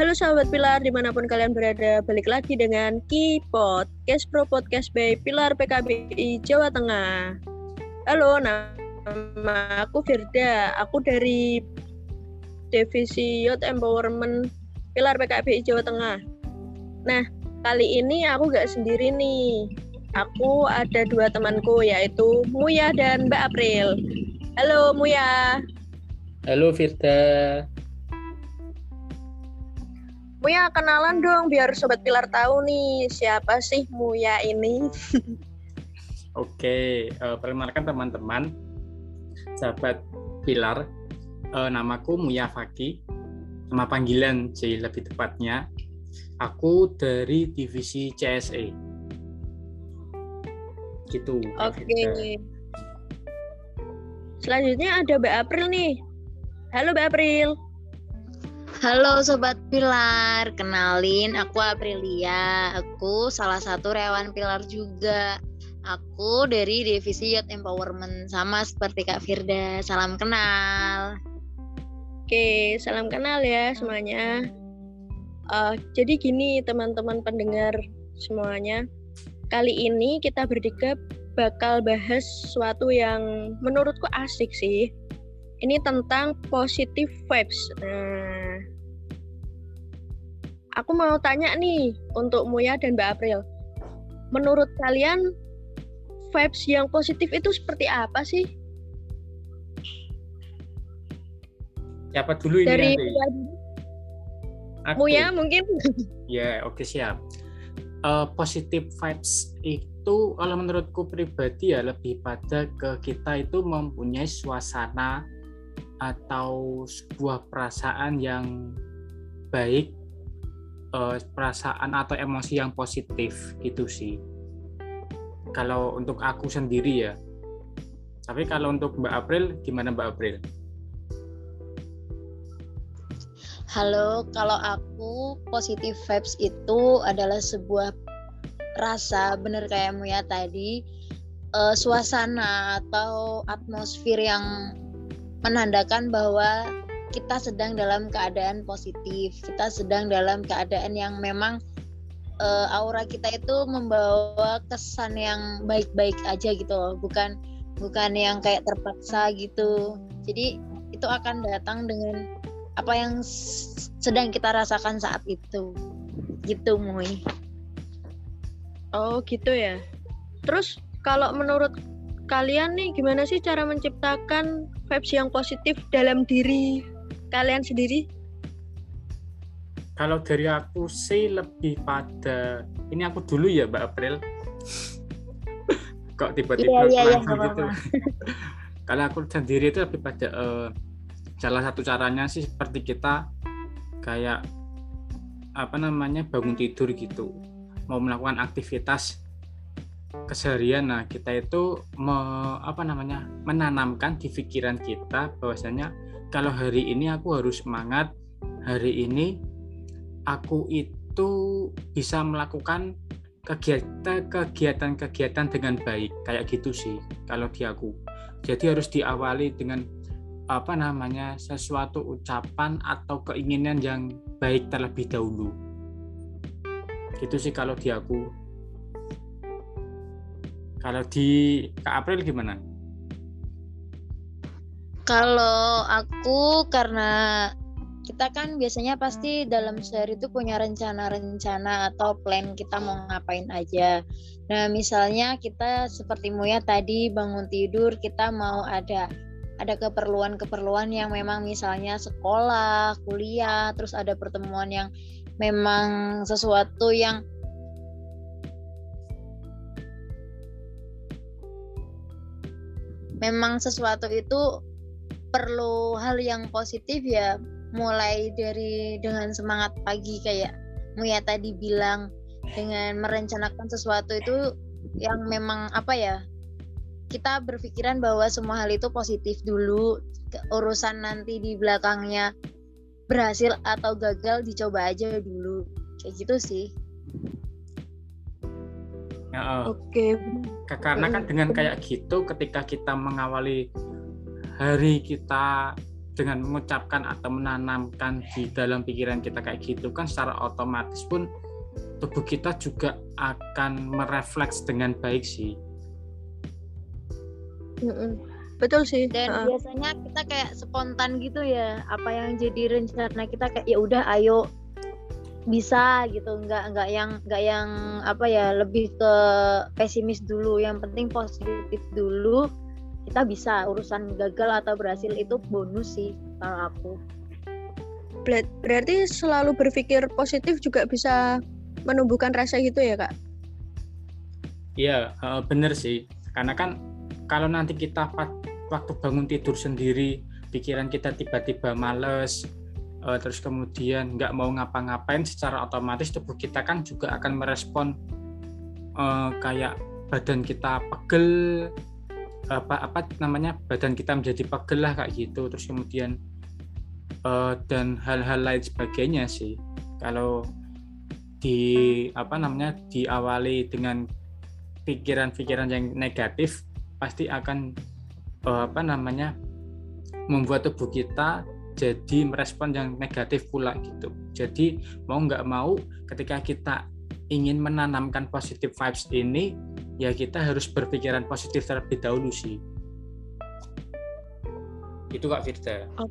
Halo sahabat Pilar, di mana pun kalian berada, balik lagi dengan Ki Podcast Pro Podcast by Pilar PKBI Jawa Tengah. Halo, nama aku Firda, aku dari Divisi Youth Empowerment Pilar PKBI Jawa Tengah. Nah, kali ini aku gak sendiri nih. Aku ada dua temanku, yaitu Muya dan Mbak April. Halo Muya. Halo Firda. Muya kenalan dong biar sobat Pilar tahu nih siapa sih Muya ini. Oke, uh, perkenalkan teman-teman, sahabat Pilar, uh, namaku Muya Faki, nama panggilan jadi lebih tepatnya. Aku dari divisi CSE. Gitu. Oke. Okay. Selanjutnya ada Mbak April nih. Halo Mbak April. Halo Sobat Pilar, kenalin aku Aprilia. Aku salah satu rewan Pilar juga. Aku dari Divisi Youth Empowerment, sama seperti Kak Firda. Salam kenal. Oke, salam kenal ya semuanya. Uh, jadi gini teman-teman pendengar semuanya. Kali ini kita bertiga bakal bahas sesuatu yang menurutku asik sih. Ini tentang positive vibes. Nah, aku mau tanya nih untuk Muya dan Mbak April. Menurut kalian vibes yang positif itu seperti apa sih? Siapa dulu ini? Dari Aku. Muya mungkin. Ya, oke okay, siap. Uh, positive vibes itu kalau menurutku pribadi ya lebih pada ke kita itu mempunyai suasana atau sebuah perasaan yang baik uh, perasaan atau emosi yang positif gitu sih. Kalau untuk aku sendiri ya. Tapi kalau untuk Mbak April gimana Mbak April? Halo, kalau aku positif vibes itu adalah sebuah rasa bener kayakmu ya tadi uh, suasana atau atmosfer yang menandakan bahwa kita sedang dalam keadaan positif, kita sedang dalam keadaan yang memang uh, aura kita itu membawa kesan yang baik-baik aja gitu loh, bukan bukan yang kayak terpaksa gitu. Jadi itu akan datang dengan apa yang sedang kita rasakan saat itu. Gitu, Mui. Oh, gitu ya. Terus kalau menurut kalian nih gimana sih cara menciptakan vibes yang positif dalam diri kalian sendiri? Kalau dari aku sih lebih pada ini aku dulu ya Mbak April. Kok tiba-tiba iya, iya, iya, gitu. Kalau aku sendiri itu lebih pada uh, salah satu caranya sih seperti kita kayak apa namanya bangun tidur gitu mau melakukan aktivitas keseharian nah kita itu me, apa namanya menanamkan di pikiran kita bahwasanya kalau hari ini aku harus semangat hari ini aku itu bisa melakukan kegiatan kegiatan-kegiatan dengan baik kayak gitu sih kalau di aku. Jadi harus diawali dengan apa namanya sesuatu ucapan atau keinginan yang baik terlebih dahulu. Gitu sih kalau di aku. Kalau di Kak April gimana? Kalau aku karena kita kan biasanya pasti dalam sehari itu punya rencana-rencana atau plan kita mau ngapain aja. Nah, misalnya kita seperti Muya tadi bangun tidur kita mau ada ada keperluan-keperluan yang memang misalnya sekolah, kuliah, terus ada pertemuan yang memang sesuatu yang memang sesuatu itu perlu hal yang positif ya mulai dari dengan semangat pagi kayak Muya tadi bilang dengan merencanakan sesuatu itu yang memang apa ya kita berpikiran bahwa semua hal itu positif dulu urusan nanti di belakangnya berhasil atau gagal dicoba aja dulu kayak gitu sih. Ya, uh, oke okay. karena kan dengan kayak gitu ketika kita mengawali hari kita dengan mengucapkan atau menanamkan di dalam pikiran kita kayak gitu kan secara otomatis pun tubuh kita juga akan merefleks dengan baik sih. Betul sih. Dan uh. biasanya kita kayak spontan gitu ya, apa yang jadi rencana kita kayak ya udah ayo bisa gitu nggak nggak yang nggak yang apa ya lebih ke pesimis dulu yang penting positif dulu kita bisa urusan gagal atau berhasil itu bonus sih kalau aku. Berarti selalu berpikir positif juga bisa menumbuhkan rasa gitu ya kak? Iya bener sih. Karena kan kalau nanti kita waktu bangun tidur sendiri pikiran kita tiba-tiba males uh, terus kemudian nggak mau ngapa-ngapain secara otomatis tubuh kita kan juga akan merespon uh, kayak badan kita pegel apa apa namanya badan kita menjadi pegel lah kayak gitu terus kemudian uh, dan hal-hal lain sebagainya sih kalau di apa namanya diawali dengan pikiran-pikiran yang negatif pasti akan uh, apa namanya membuat tubuh kita jadi merespon yang negatif pula gitu. Jadi mau nggak mau ketika kita ingin menanamkan positive vibes ini, ya kita harus berpikiran positif terlebih dahulu sih. Itu Kak Firda. Oh.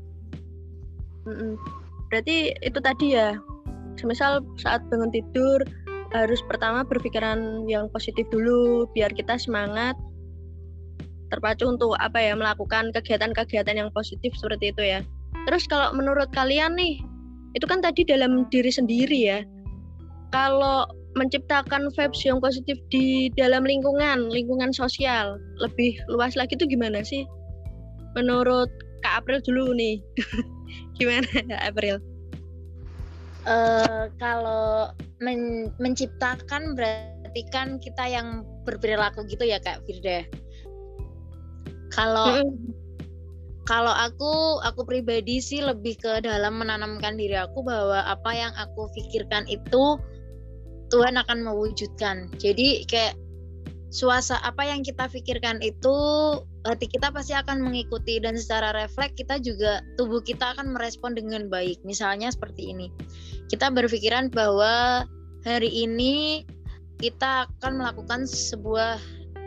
Berarti itu tadi ya, semisal saat bangun tidur harus pertama berpikiran yang positif dulu biar kita semangat terpacu untuk apa ya melakukan kegiatan-kegiatan yang positif seperti itu ya. Terus kalau menurut kalian nih, itu kan tadi dalam diri sendiri ya. Kalau menciptakan vibes yang positif di dalam lingkungan, lingkungan sosial, lebih luas lagi itu gimana sih? Menurut Kak April dulu nih. gimana Kak April? Uh, kalau men menciptakan berarti kan kita yang berperilaku gitu ya Kak Firda. Kalau kalau aku aku pribadi sih lebih ke dalam menanamkan diri aku bahwa apa yang aku pikirkan itu Tuhan akan mewujudkan. Jadi kayak suasa apa yang kita pikirkan itu hati kita pasti akan mengikuti dan secara refleks kita juga tubuh kita akan merespon dengan baik. Misalnya seperti ini. Kita berpikiran bahwa hari ini kita akan melakukan sebuah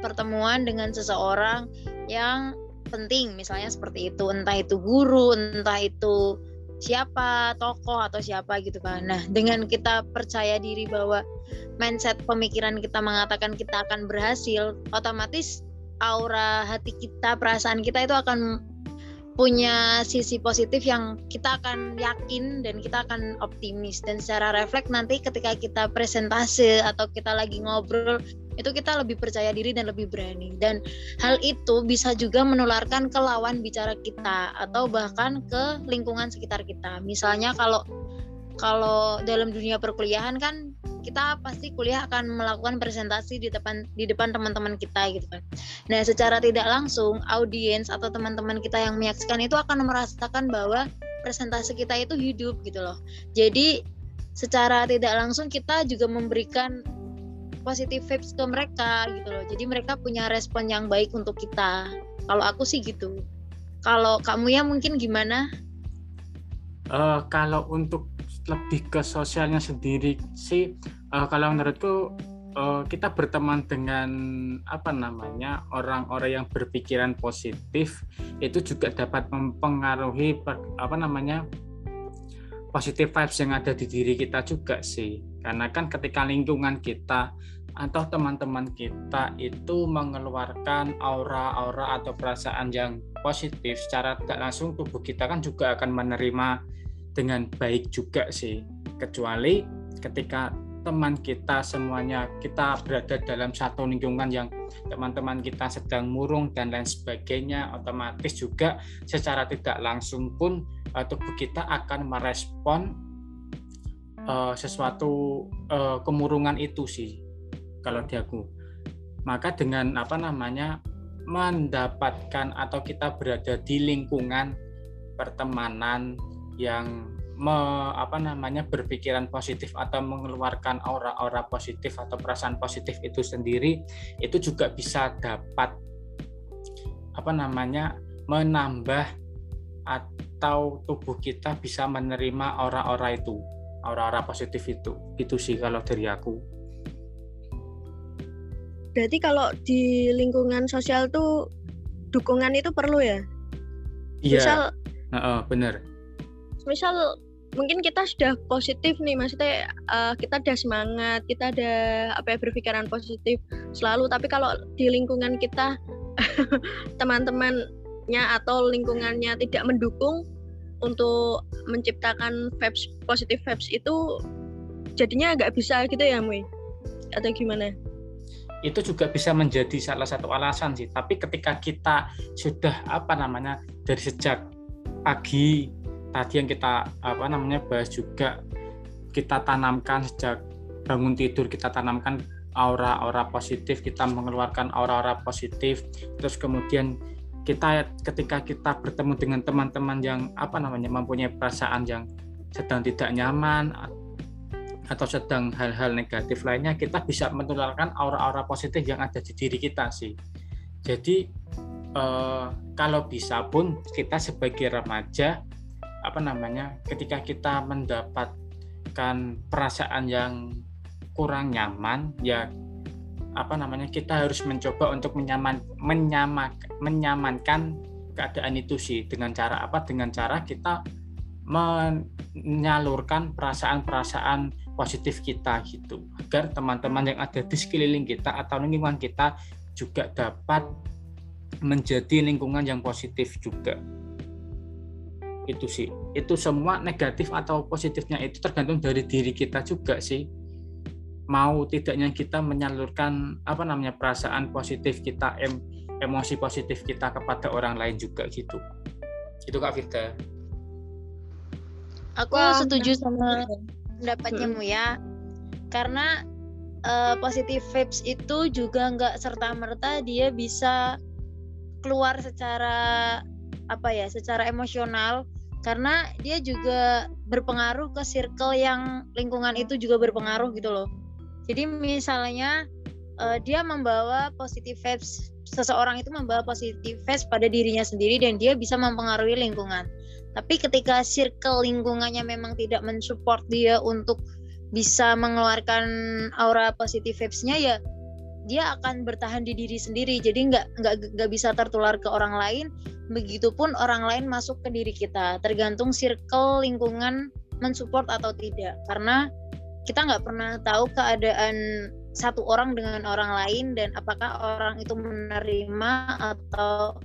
pertemuan dengan seseorang yang penting. Misalnya seperti itu. Entah itu guru entah itu siapa tokoh atau siapa gitu kan. Nah dengan kita percaya diri bahwa mindset pemikiran kita mengatakan kita akan berhasil otomatis aura hati kita perasaan kita itu akan punya sisi positif yang kita akan yakin dan kita akan optimis. Dan secara refleks nanti ketika kita presentase atau kita lagi ngobrol itu kita lebih percaya diri dan lebih berani. Dan hal itu bisa juga menularkan ke lawan bicara kita atau bahkan ke lingkungan sekitar kita. Misalnya kalau kalau dalam dunia perkuliahan kan kita pasti kuliah akan melakukan presentasi di depan di depan teman-teman kita gitu kan. Nah, secara tidak langsung audiens atau teman-teman kita yang menyaksikan itu akan merasakan bahwa presentasi kita itu hidup gitu loh. Jadi secara tidak langsung kita juga memberikan positif vibes ke mereka gitu loh. Jadi mereka punya respon yang baik untuk kita. Kalau aku sih gitu. Kalau kamu ya mungkin gimana? Uh, kalau untuk lebih ke sosialnya sendiri sih. Uh, kalau menurutku uh, kita berteman dengan apa namanya orang-orang yang berpikiran positif itu juga dapat mempengaruhi apa namanya positif vibes yang ada di diri kita juga sih. Karena kan ketika lingkungan kita atau teman-teman kita itu mengeluarkan aura-aura atau perasaan yang positif secara tidak langsung tubuh kita kan juga akan menerima dengan baik juga sih. Kecuali ketika teman kita semuanya kita berada dalam satu lingkungan yang teman-teman kita sedang murung dan lain sebagainya otomatis juga secara tidak langsung pun uh, tubuh kita akan merespon uh, sesuatu uh, kemurungan itu sih kalau di aku. Maka dengan apa namanya mendapatkan atau kita berada di lingkungan pertemanan yang me, apa namanya berpikiran positif atau mengeluarkan aura-aura positif atau perasaan positif itu sendiri itu juga bisa dapat apa namanya menambah atau tubuh kita bisa menerima aura-aura itu, aura-aura positif itu. Itu sih kalau dari aku. Berarti kalau di lingkungan sosial tuh dukungan itu perlu ya? Iya. Misal, uh, uh, bener. Misal mungkin kita sudah positif nih, maksudnya uh, kita ada semangat, kita ada apa ya berpikiran positif selalu. Tapi kalau di lingkungan kita teman-temannya atau lingkungannya tidak mendukung untuk menciptakan vibes positif vibes itu jadinya nggak bisa gitu ya Mui atau gimana? itu juga bisa menjadi salah satu alasan sih. Tapi ketika kita sudah apa namanya dari sejak pagi tadi yang kita apa namanya bahas juga kita tanamkan sejak bangun tidur kita tanamkan aura-aura positif, kita mengeluarkan aura-aura positif, terus kemudian kita ketika kita bertemu dengan teman-teman yang apa namanya mempunyai perasaan yang sedang tidak nyaman atau sedang hal-hal negatif lainnya kita bisa menularkan aura-aura positif yang ada di diri kita sih. Jadi eh, kalau bisa pun kita sebagai remaja apa namanya ketika kita mendapatkan perasaan yang kurang nyaman ya apa namanya kita harus mencoba untuk menyaman menyamak menyamankan keadaan itu sih. Dengan cara apa? Dengan cara kita menyalurkan perasaan-perasaan positif kita gitu. Agar teman-teman yang ada di sekeliling kita atau lingkungan kita juga dapat menjadi lingkungan yang positif juga itu sih. Itu semua negatif atau positifnya itu tergantung dari diri kita juga sih. Mau tidaknya kita menyalurkan apa namanya perasaan positif kita em, emosi positif kita kepada orang lain juga gitu. Itu kak Firda. Aku Wah, setuju sama pendapatnya hmm. ya karena uh, positive vibes itu juga nggak serta merta dia bisa keluar secara apa ya secara emosional. Karena dia juga berpengaruh ke circle yang lingkungan itu juga berpengaruh gitu loh. Jadi misalnya uh, dia membawa positive vibes seseorang itu membawa positive vibes pada dirinya sendiri dan dia bisa mempengaruhi lingkungan. Tapi ketika circle lingkungannya memang tidak mensupport dia untuk bisa mengeluarkan aura positif vibes-nya ya dia akan bertahan di diri sendiri. Jadi nggak nggak nggak bisa tertular ke orang lain. Begitupun orang lain masuk ke diri kita. Tergantung circle lingkungan mensupport atau tidak. Karena kita nggak pernah tahu keadaan satu orang dengan orang lain dan apakah orang itu menerima atau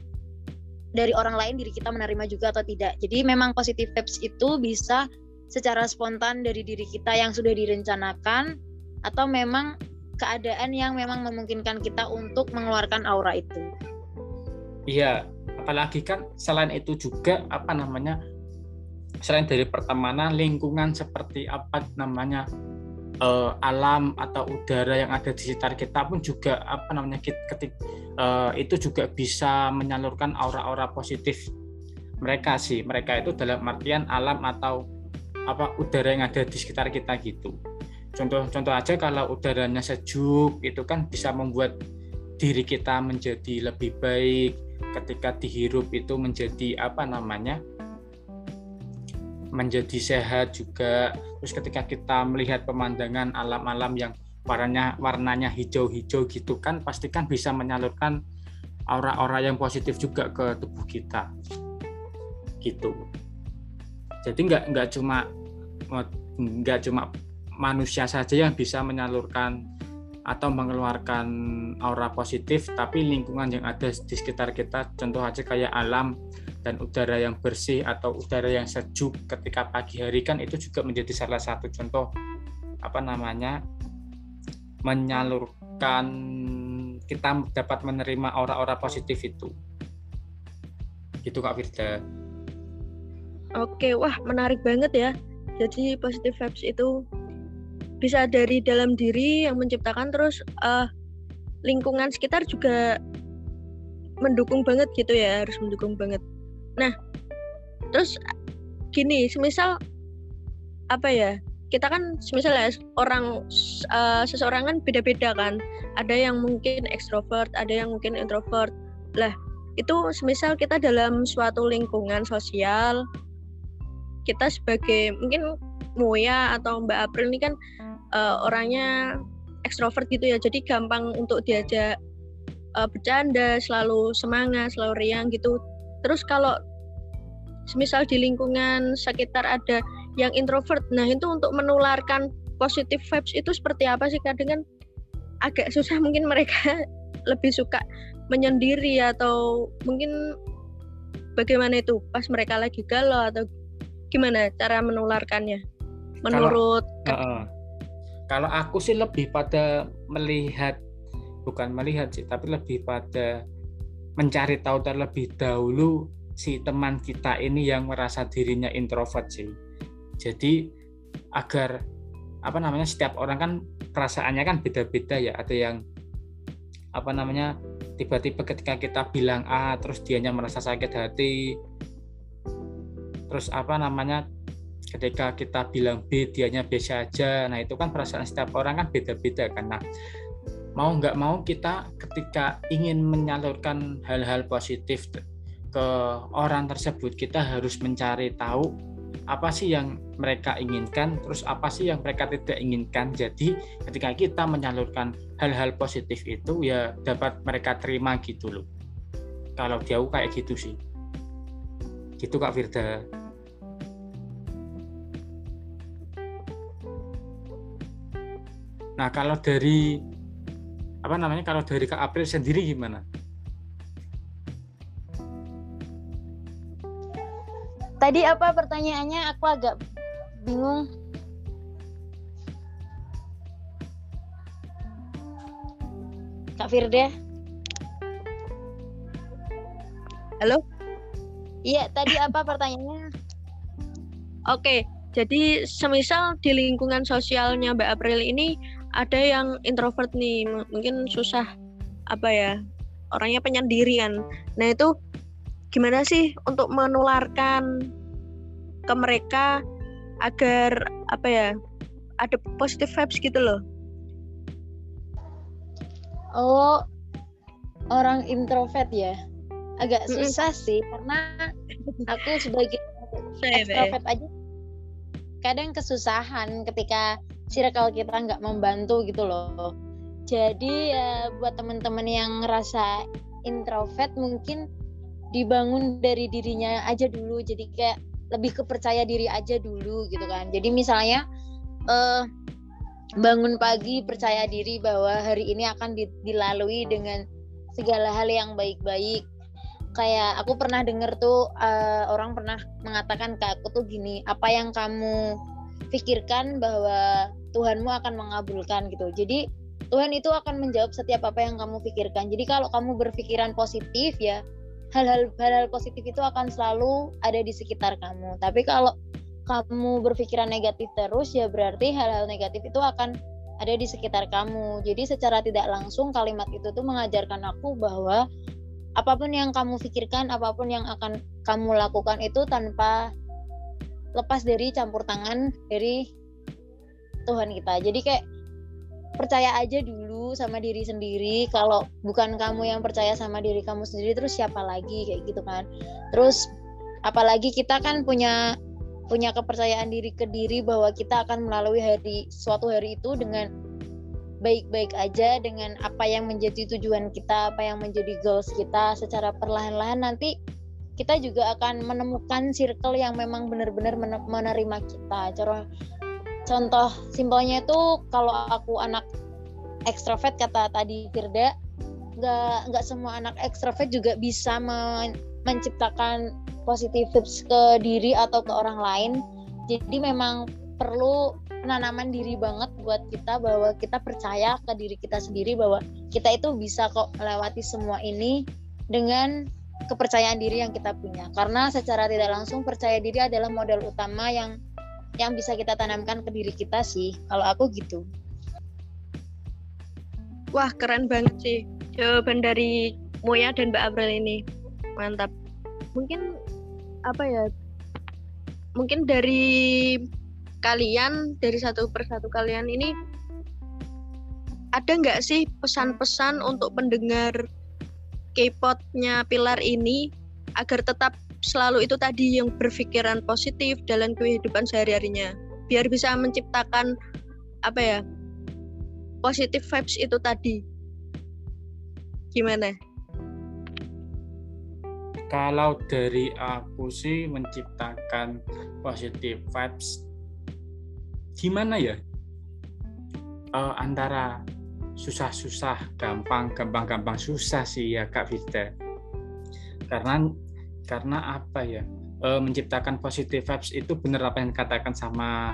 dari orang lain diri kita menerima juga atau tidak. Jadi memang positive vibes itu bisa secara spontan dari diri kita yang sudah direncanakan atau memang keadaan yang memang memungkinkan kita untuk mengeluarkan aura itu. Iya, apalagi kan selain itu juga apa namanya selain dari pertemanan lingkungan seperti apa namanya uh, alam atau udara yang ada di sekitar kita pun juga apa namanya ketik uh, itu juga bisa menyalurkan aura-aura positif mereka sih mereka itu dalam artian alam atau apa udara yang ada di sekitar kita gitu contoh-contoh aja kalau udaranya sejuk itu kan bisa membuat diri kita menjadi lebih baik. Ketika dihirup itu menjadi apa namanya menjadi sehat juga. Terus ketika kita melihat pemandangan alam-alam yang warnanya warnanya hijau-hijau gitu kan pastikan bisa menyalurkan aura-aura yang positif juga ke tubuh kita. Gitu. Jadi nggak nggak cuma nggak cuma manusia saja yang bisa menyalurkan atau mengeluarkan aura positif tapi lingkungan yang ada di sekitar kita contoh aja kayak alam dan udara yang bersih atau udara yang sejuk ketika pagi hari kan itu juga menjadi salah satu contoh apa namanya menyalurkan kita dapat menerima aura-aura positif itu gitu Kak Firda Oke, wah menarik banget ya. Jadi positive vibes itu bisa dari dalam diri yang menciptakan terus uh, lingkungan sekitar juga mendukung banget gitu ya, harus mendukung banget. Nah, terus gini, semisal apa ya? Kita kan misalnya orang uh, seseorang kan beda-beda kan. Ada yang mungkin ekstrovert, ada yang mungkin introvert. Lah, itu semisal kita dalam suatu lingkungan sosial kita sebagai mungkin Moya atau Mbak April ini kan uh, orangnya ekstrovert gitu ya. Jadi gampang untuk diajak uh, bercanda selalu semangat selalu riang gitu. Terus kalau misal di lingkungan sekitar ada yang introvert nah itu untuk menularkan positif vibes itu seperti apa sih kadang kan agak susah mungkin mereka lebih suka menyendiri atau mungkin bagaimana itu? Pas mereka lagi galau atau gimana cara menularkannya? Menurut kalau, uh, kalau aku sih lebih pada melihat bukan melihat sih tapi lebih pada mencari tahu terlebih dahulu si teman kita ini yang merasa dirinya introvert sih. Jadi agar apa namanya setiap orang kan perasaannya kan beda-beda ya. Ada yang apa namanya tiba-tiba ketika kita bilang A terus dianya merasa sakit hati. Terus apa namanya ketika kita bilang B dianya biasa aja nah itu kan perasaan setiap orang kan beda-beda karena mau nggak mau kita ketika ingin menyalurkan hal-hal positif ke orang tersebut kita harus mencari tahu apa sih yang mereka inginkan, terus apa sih yang mereka tidak inginkan. Jadi ketika kita menyalurkan hal-hal positif itu ya dapat mereka terima gitu loh. Kalau jauh kayak gitu sih. Gitu Kak Firda. Nah, kalau dari apa namanya? Kalau dari Kak April sendiri gimana? Tadi apa pertanyaannya? Aku agak bingung. Kak Firda? Halo? Iya, tadi apa pertanyaannya? Oke, jadi semisal di lingkungan sosialnya Mbak April ini ada yang introvert nih, mungkin susah apa ya, orangnya penyendirian. Nah itu gimana sih untuk menularkan ke mereka agar apa ya ada positive vibes gitu loh oh orang introvert ya agak susah mm -hmm. sih karena aku sebagai extrovert aja kadang kesusahan ketika circle kita nggak membantu gitu loh. Jadi ya buat teman-teman yang ngerasa introvert mungkin dibangun dari dirinya aja dulu. Jadi kayak lebih kepercaya diri aja dulu gitu kan. Jadi misalnya uh, bangun pagi percaya diri bahwa hari ini akan dilalui dengan segala hal yang baik-baik. Kayak aku pernah dengar tuh uh, orang pernah mengatakan ke aku tuh gini apa yang kamu pikirkan bahwa Tuhanmu akan mengabulkan gitu jadi Tuhan itu akan menjawab setiap apa yang kamu pikirkan jadi kalau kamu berpikiran positif ya hal-hal hal-hal positif itu akan selalu ada di sekitar kamu. Tapi kalau kamu berpikiran negatif terus ya berarti hal-hal negatif itu akan ada di sekitar kamu. Jadi secara tidak langsung kalimat itu tuh mengajarkan aku bahwa apa pun yang kamu pikirkan, apa pun yang akan kamu lakukan itu tanpa lepas dari campur tangan dari Tuhan kita. Jadi kayak percaya aja dulu sama diri sendiri. Kalau bukan kamu yang percaya sama diri kamu sendiri terus siapa lagi? Kayak gitu kan. Terus apalagi kita kan punya punya kepercayaan diri ke diri bahwa kita akan melalui hari suatu hari itu dengan baik-baik aja dengan apa yang menjadi tujuan kita apa yang menjadi goals kita secara perlahan-lahan. Nanti kita juga akan menemukan circle yang memang benar-benar menerima kita. Cara contoh simpelnya itu kalau aku anak ekstrovert kata tadi Firda nggak nggak semua anak ekstrovert juga bisa men menciptakan positif vibes ke diri atau ke orang lain jadi memang perlu penanaman diri banget buat kita bahwa kita percaya ke diri kita sendiri bahwa kita itu bisa kok melewati semua ini dengan kepercayaan diri yang kita punya. Karena secara tidak langsung percaya diri adalah modal utama yang yang bisa kita tanamkan ke diri kita sih. Kalau aku gitu. Wah keren banget sih jawaban dari Moya dan Mbak April ini. Mantap. Mungkin apa ya mungkin dari kalian dari satu persatu kalian ini ada nggak sih pesan-pesan untuk pendengar K-popnya Pilar ini agar tetap selalu itu tadi yang berpikiran positif dalam kehidupan sehari-harinya. Biar bisa menciptakan apa ya positif vibes itu tadi. Gimana? Kalau dari aku sih menciptakan positif vibes gimana ya? Uh, antara susah-susah gampang gampang-gampang susah sih ya Kak Vita karena karena apa ya uh, menciptakan positif vibes itu benar apa yang dikatakan sama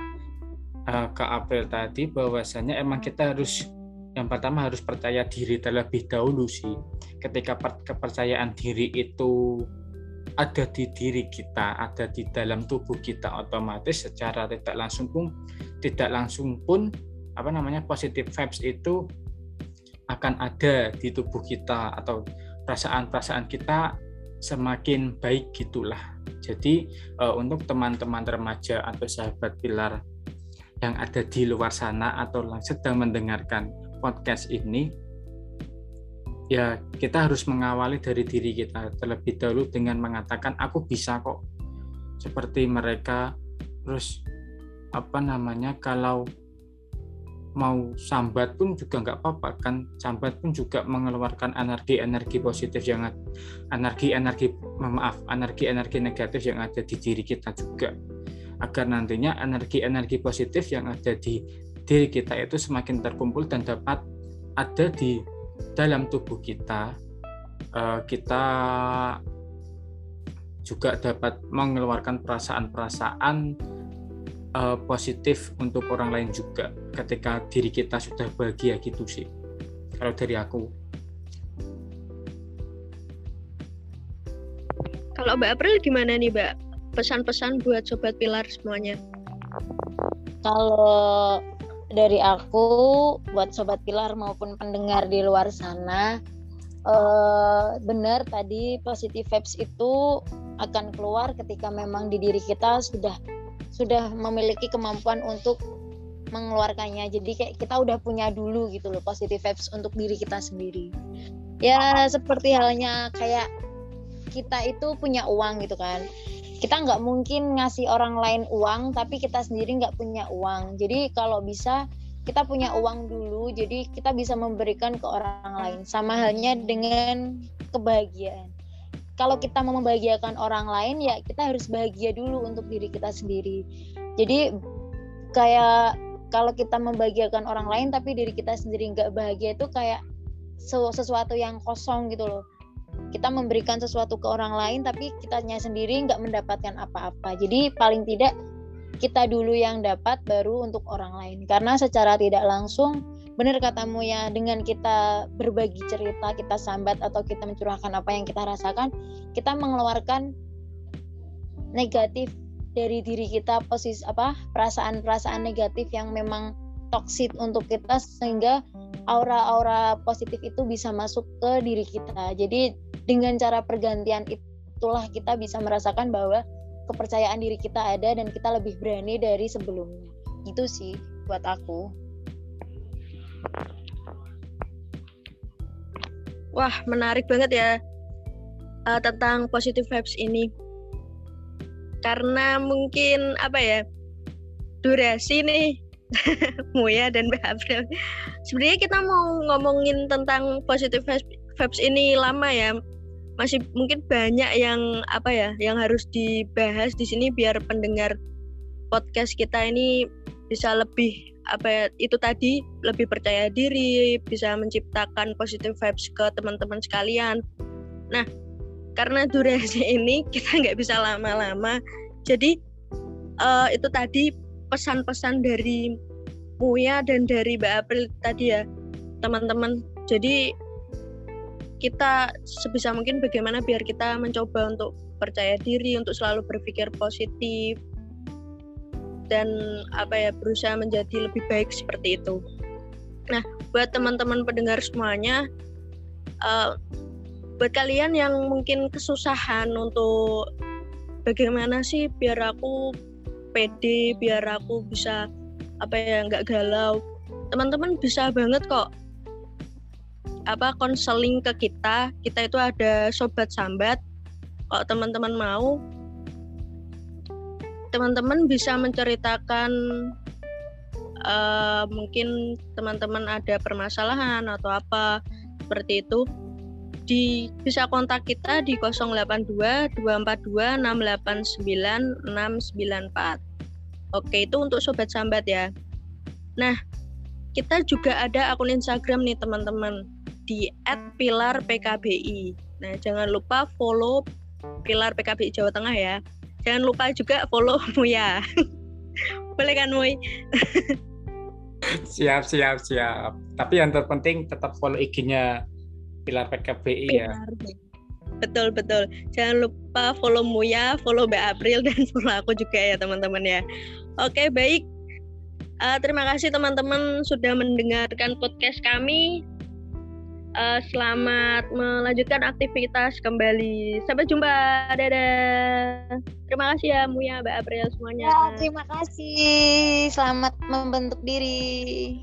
uh, Kak April tadi bahwasanya emang kita harus yang pertama harus percaya diri terlebih dahulu sih. Ketika kepercayaan diri itu ada di diri kita, ada di dalam tubuh kita otomatis secara tidak langsung pun tidak langsung pun apa namanya positive vibes itu akan ada di tubuh kita atau perasaan-perasaan kita semakin baik gitulah. Jadi uh, untuk teman-teman remaja atau sahabat pilar yang ada di luar sana atau sedang mendengarkan podcast ini ya kita harus mengawali dari diri kita terlebih dahulu dengan mengatakan aku bisa kok seperti mereka terus apa namanya kalau mau sambat pun juga nggak apa-apa kan. Sambat pun juga mengeluarkan energi-energi positif yang energi-energi maaf energi-energi negatif yang ada di diri kita juga. Agar nantinya energi-energi positif yang ada di diri kita itu semakin terkumpul dan dapat ada di dalam tubuh kita eh, kita juga dapat mengeluarkan perasaan-perasaan uh, positif untuk orang lain juga ketika diri kita sudah bahagia gitu sih kalau dari aku. Kalau Mbak April gimana nih Mbak? Pesan-pesan buat sobat pilar semuanya. Kalau dari aku buat sobat pilar maupun pendengar di luar sana uh, benar tadi positive vibes itu akan keluar ketika memang di diri kita sudah sudah memiliki kemampuan untuk mengeluarkannya. Jadi kayak kita udah punya dulu gitu loh positive vibes untuk diri kita sendiri. Ya seperti halnya kayak kita itu punya uang gitu kan. Kita nggak mungkin ngasih orang lain uang tapi kita sendiri nggak punya uang. Jadi kalau bisa kita punya uang dulu jadi kita bisa memberikan ke orang lain. Sama halnya dengan kebahagiaan kalau kita mau membahagiakan orang lain ya kita harus bahagia dulu untuk diri kita sendiri. Jadi kayak kalau kita membahagiakan orang lain tapi diri kita sendiri nggak bahagia itu kayak sesuatu yang kosong gitu loh. Kita memberikan sesuatu ke orang lain tapi kitanya sendiri nggak mendapatkan apa-apa. Jadi paling tidak kita dulu yang dapat baru untuk orang lain. Karena secara tidak langsung benar katamu ya dengan kita berbagi cerita kita sambat atau kita mencurahkan apa yang kita rasakan kita mengeluarkan negatif dari diri kita posisi apa perasaan-perasaan negatif yang memang toksit untuk kita sehingga aura-aura positif itu bisa masuk ke diri kita. Jadi dengan cara pergantian itulah kita bisa merasakan bahwa kepercayaan diri kita ada dan kita lebih berani dari sebelumnya. Gitu sih buat aku Wah, menarik banget ya uh, tentang positive vibes ini. Karena mungkin apa ya durasi nih Muya dan Mbak April. Sebenarnya kita mau ngomongin tentang positive vibes ini lama ya. Masih mungkin banyak yang apa ya yang harus dibahas di sini biar pendengar podcast kita ini bisa lebih apa ya, itu tadi lebih percaya diri, bisa menciptakan positive vibes ke teman-teman sekalian. Nah, karena durasi ini kita nggak bisa lama-lama, jadi uh, itu tadi pesan-pesan dari Muya dan dari Mbak April tadi ya, teman-teman. Jadi kita sebisa mungkin bagaimana biar kita mencoba untuk percaya diri, untuk selalu berpikir positif, dan apa ya berusaha menjadi lebih baik seperti itu. Nah, buat teman-teman pendengar semuanya, uh, buat kalian yang mungkin kesusahan untuk bagaimana sih biar aku pede, biar aku bisa apa ya nggak galau, teman-teman bisa banget kok apa konseling ke kita. Kita itu ada sobat sambat kalau teman-teman mau teman-teman bisa menceritakan uh, mungkin teman-teman ada permasalahan atau apa seperti itu di bisa kontak kita di 082 242 689 694. Oke, itu untuk sobat sambat ya. Nah, kita juga ada akun Instagram nih teman-teman di @pilarpkbi. Nah, jangan lupa follow Pilar PKBI Jawa Tengah ya. Jangan lupa juga follow Muya. Boleh kan Muy? siap, siap, siap. Tapi yang terpenting tetap follow IG-nya Pilar PKBI ya. Betul, betul. Jangan lupa follow Muya, follow Mbak April, dan follow aku juga ya teman-teman ya. Oke, baik. Uh, terima kasih teman-teman sudah mendengarkan podcast kami. Uh, selamat melanjutkan aktivitas kembali. Sampai jumpa. Dadah. Terima kasih ya Muya, Mbak April semuanya. Ya, terima kasih. Selamat membentuk diri.